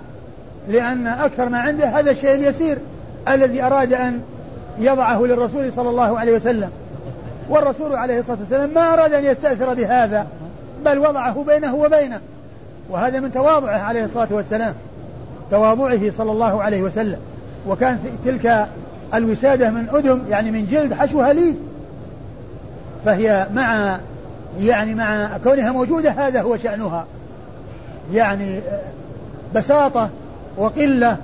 S2: لأن أكثر ما عنده هذا الشيء اليسير الذي أراد أن يضعه للرسول صلى الله عليه وسلم. والرسول عليه الصلاة والسلام ما أراد أن يستأثر بهذا بل وضعه بينه وبينه. وهذا من تواضعه عليه الصلاة والسلام تواضعه صلى الله عليه وسلم. وكان تلك الوسادة من أدم يعني من جلد حشوها ليف فهي مع يعني مع كونها موجودة هذا هو شأنها. يعني بساطة وقلة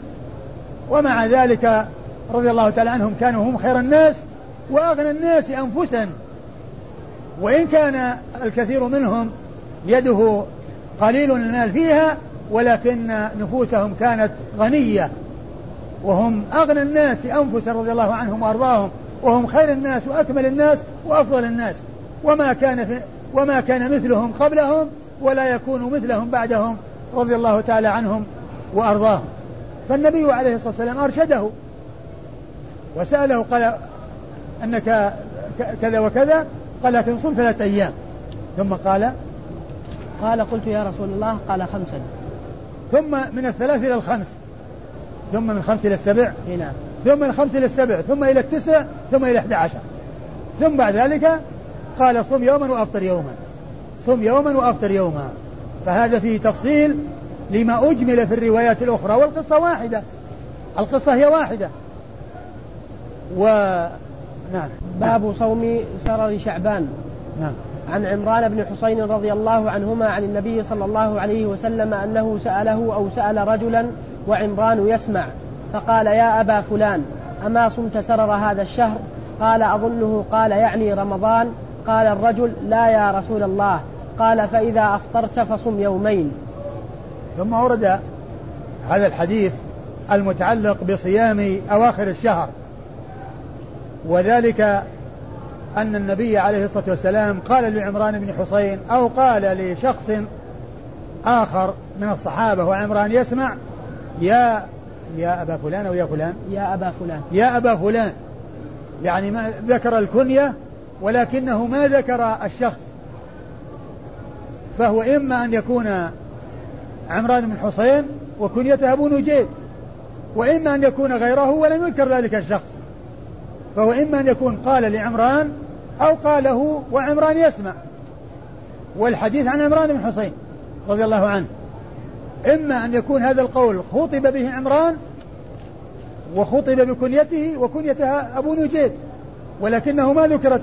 S2: ومع ذلك رضي الله تعالى عنهم كانوا هم خير الناس وأغنى الناس أنفسا. وإن كان الكثير منهم يده قليل المال فيها ولكن نفوسهم كانت غنية. وهم أغنى الناس أنفسا رضي الله عنهم وأرضاهم. وهم خير الناس وأكمل الناس وأفضل الناس. وما كان في وما كان مثلهم قبلهم ولا يكون مثلهم بعدهم رضي الله تعالى عنهم. وأرضاهم فالنبي عليه الصلاة والسلام أرشده. وسأله قال أنك كذا وكذا قال لكن صم ثلاثة أيام. ثم قال
S1: قال قلت يا رسول الله قال خمسا.
S2: ثم من الثلاث إلى الخمس. ثم من الخمس إلى السبع.
S1: نعم.
S2: ثم من الخمس إلى السبع. ثم إلى التسع. ثم إلى 11 ثم بعد ذلك قال صم يوما وأفطر يوما. صم يوما وأفطر يوما. فهذا فيه تفصيل لما أجمل في الروايات الأخرى والقصة واحدة. القصة هي واحدة. و
S1: نعم. باب صوم سرر شعبان.
S2: نعم.
S1: عن عمران بن حسين رضي الله عنهما عن النبي صلى الله عليه وسلم أنه سأله أو سأل رجلا وعمران يسمع فقال يا أبا فلان أما صمت سرر هذا الشهر؟ قال أظنه قال يعني رمضان. قال الرجل لا يا رسول الله. قال فإذا أفطرت فصم يومين.
S2: ثم ورد هذا الحديث المتعلق بصيام أواخر الشهر. وذلك أن النبي عليه الصلاة والسلام قال لعمران بن حسين أو قال لشخص آخر من الصحابة وعمران يسمع يا يا أبا فلان أو يا فلان؟
S1: يا أبا فلان.
S2: يا أبا فلان. يعني ما ذكر الكنية ولكنه ما ذكر الشخص. فهو إما أن يكون عمران بن حسين وكنيته أبو نجيب وإما أن يكون غيره ولم يذكر ذلك الشخص فهو إما أن يكون قال لعمران أو قاله وعمران يسمع. والحديث عن عمران بن حسين رضي الله عنه. إما أن يكون هذا القول خطب به عمران وخطب بكنيته وكنيتها أبو نجيد ولكنه ما ذكرت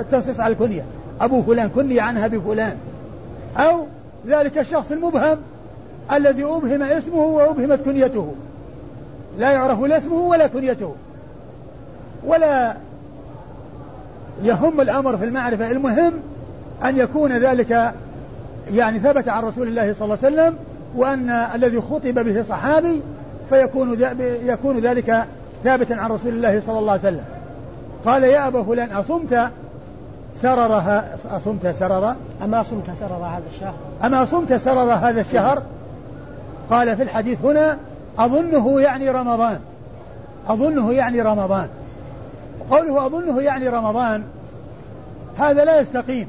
S2: التنصيص على الكنية. أبو فلان كني عنها بفلان. أو ذلك الشخص المبهم الذي أبهم اسمه وأبهمت كنيته. لا يعرف لا اسمه ولا كنيته. ولا يهم الأمر في المعرفة. المهم أن يكون ذلك يعني ثبت عن رسول الله صلى الله عليه وسلم وأن الذي خطب به صحابي فيكون يكون ذلك ثابتا عن رسول الله صلى الله عليه وسلم. قال يا أبا فلان أصمت سررها أصمت سرر؟
S1: أما صمت سرر هذا الشهر؟
S2: أما صمت سرر هذا الشهر؟ قال في الحديث هنا أظنه يعني رمضان. أظنه يعني رمضان. قوله أظنه يعني رمضان هذا لا يستقيم.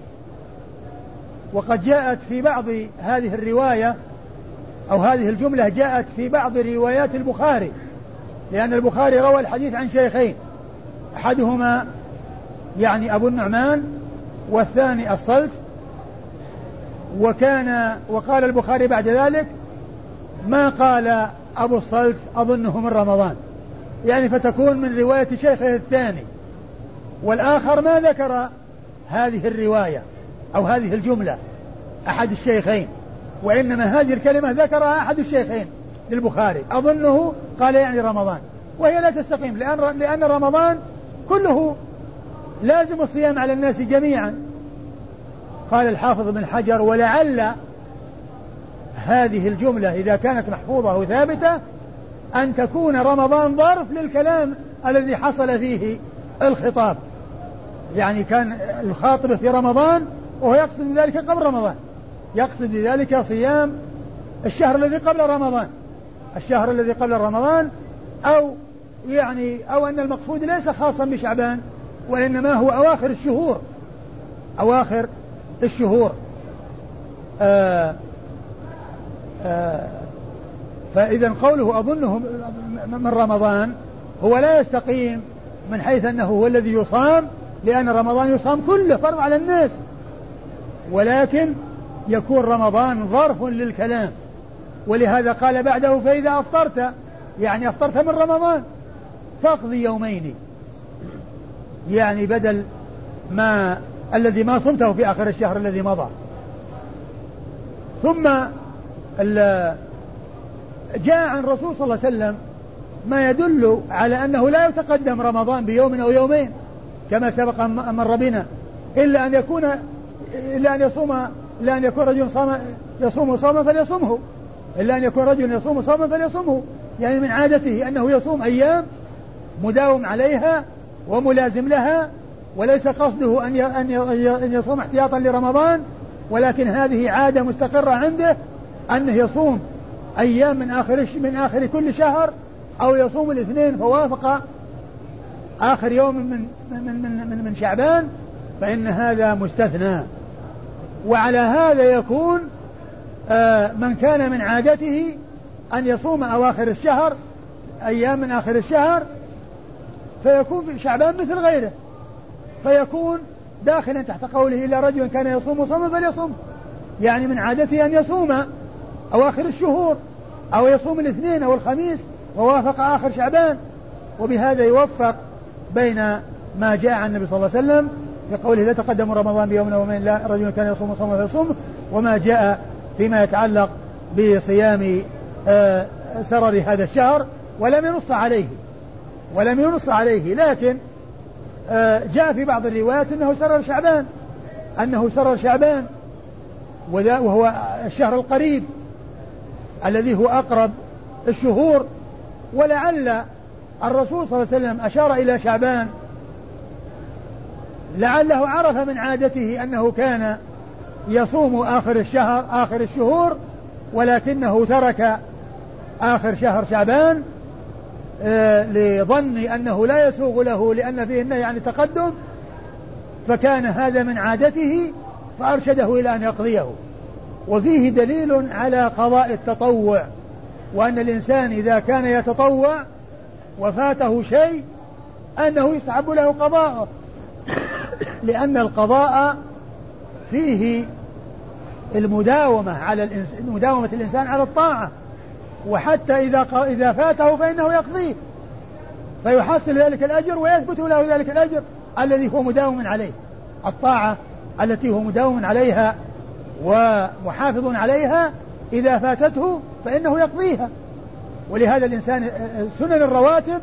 S2: وقد جاءت في بعض هذه الرواية أو هذه الجملة جاءت في بعض روايات البخاري لأن البخاري روى الحديث عن شيخين. أحدهما يعني أبو النعمان والثاني الصلت. وكان وقال البخاري بعد ذلك ما قال أبو الصلت أظنه من رمضان. يعني فتكون من رواية شيخه الثاني. والآخر ما ذكر هذه الرواية أو هذه الجملة أحد الشيخين وإنما هذه الكلمة ذكرها أحد الشيخين للبخاري. أظنه قال يعني رمضان. وهي لا تستقيم لأن لأن رمضان كله لازم الصيام على الناس جميعا. قال الحافظ بن حجر ولعل هذه الجملة إذا كانت محفوظة وثابتة أن تكون رمضان ظرف للكلام الذي حصل فيه الخطاب. يعني كان الخاطب في رمضان وهو يقصد بذلك قبل رمضان. يقصد بذلك صيام الشهر الذي قبل رمضان. الشهر الذي قبل رمضان أو يعني أو أن المقصود ليس خاصا بشعبان وإنما هو أواخر الشهور. أواخر الشهور. آآ فإذا قوله أظنه من رمضان هو لا يستقيم من حيث أنه هو الذي يصام لأن رمضان يصام كله فرض على الناس. ولكن يكون رمضان ظرف للكلام. ولهذا قال بعده فإذا أفطرت يعني أفطرت من رمضان. فاقضي يومين. يعني بدل ما الذي ما صمته في آخر الشهر الذي مضى. ثم جاء عن الرسول صلى الله عليه وسلم ما يدل على أنه لا يتقدم رمضان بيوم أو يومين كما سبق مر بنا إلا أن يكون إلا أن يصوم إلا أن يكون رجل صام يصوم صوما فليصومه. إلا أن يكون رجل يصوم صوما فليصومه. يعني من عادته أنه يصوم أيام مداوم عليها وملازم لها وليس قصده أن أن يصوم احتياطا لرمضان ولكن هذه عادة مستقرة عنده أنه يصوم أيام من آخر من آخر كل شهر أو يصوم الاثنين فوافق آخر يوم من من من من, من شعبان فإن هذا مستثنى. وعلى هذا يكون آه من كان من عادته أن يصوم أواخر الشهر أيام من آخر الشهر فيكون في شعبان مثل غيره. فيكون داخلا تحت قوله إلا رجل كان يصوم صوما فليصوم. يعني من عادته أن يصوم. أواخر الشهور أو يصوم الاثنين أو الخميس ووافق آخر شعبان. وبهذا يوفق بين ما جاء عن النبي صلى الله عليه وسلم في قوله لا تقدم رمضان بيوم ويومين لا رجل كان يصوم صوما فيصوم. وما جاء فيما يتعلق بصيام آه سرر هذا الشهر ولم ينص عليه. ولم ينص عليه لكن آه جاء في بعض الروايات إنه سرر شعبان. أنه سرر شعبان وهو الشهر القريب. الذي هو أقرب الشهور ولعل الرسول صلى الله عليه وسلم أشار إلى شعبان. لعله عرف من عادته أنه كان يصوم آخر الشهر آخر الشهور ولكنه ترك آخر شهر شعبان آه لظن أنه لا يسوغ له لأن فيه النهي عن التقدم فكان هذا من عادته فأرشده إلى أن يقضيه. وفيه دليل على قضاء التطوع وأن الإنسان إذا كان يتطوع وفاته شيء أنه يستحب له قضاءه. لأن القضاء فيه المداومة على الإنسان مداومة الإنسان على الطاعة. وحتى إذا إذا فاته فإنه يقضيه. فيحصل ذلك الأجر ويثبت له ذلك الأجر الذي هو مداوم عليه. الطاعة التي هو مداوم عليها ومحافظ عليها إذا فاتته فإنه يقضيها. ولهذا الإنسان سنن الرواتب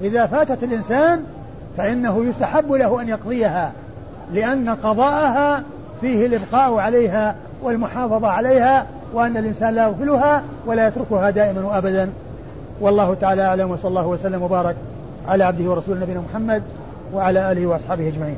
S2: إذا فاتت الإنسان فإنه يستحب له أن يقضيها لأن قضاءها فيه الإبقاء عليها والمحافظة عليها وأن الإنسان لا يغفلها ولا يتركها دائما وأبدا. والله تعالى أعلم وصلى الله وسلم وبارك على عبده ورسوله نبينا محمد وعلى آله وأصحابه أجمعين.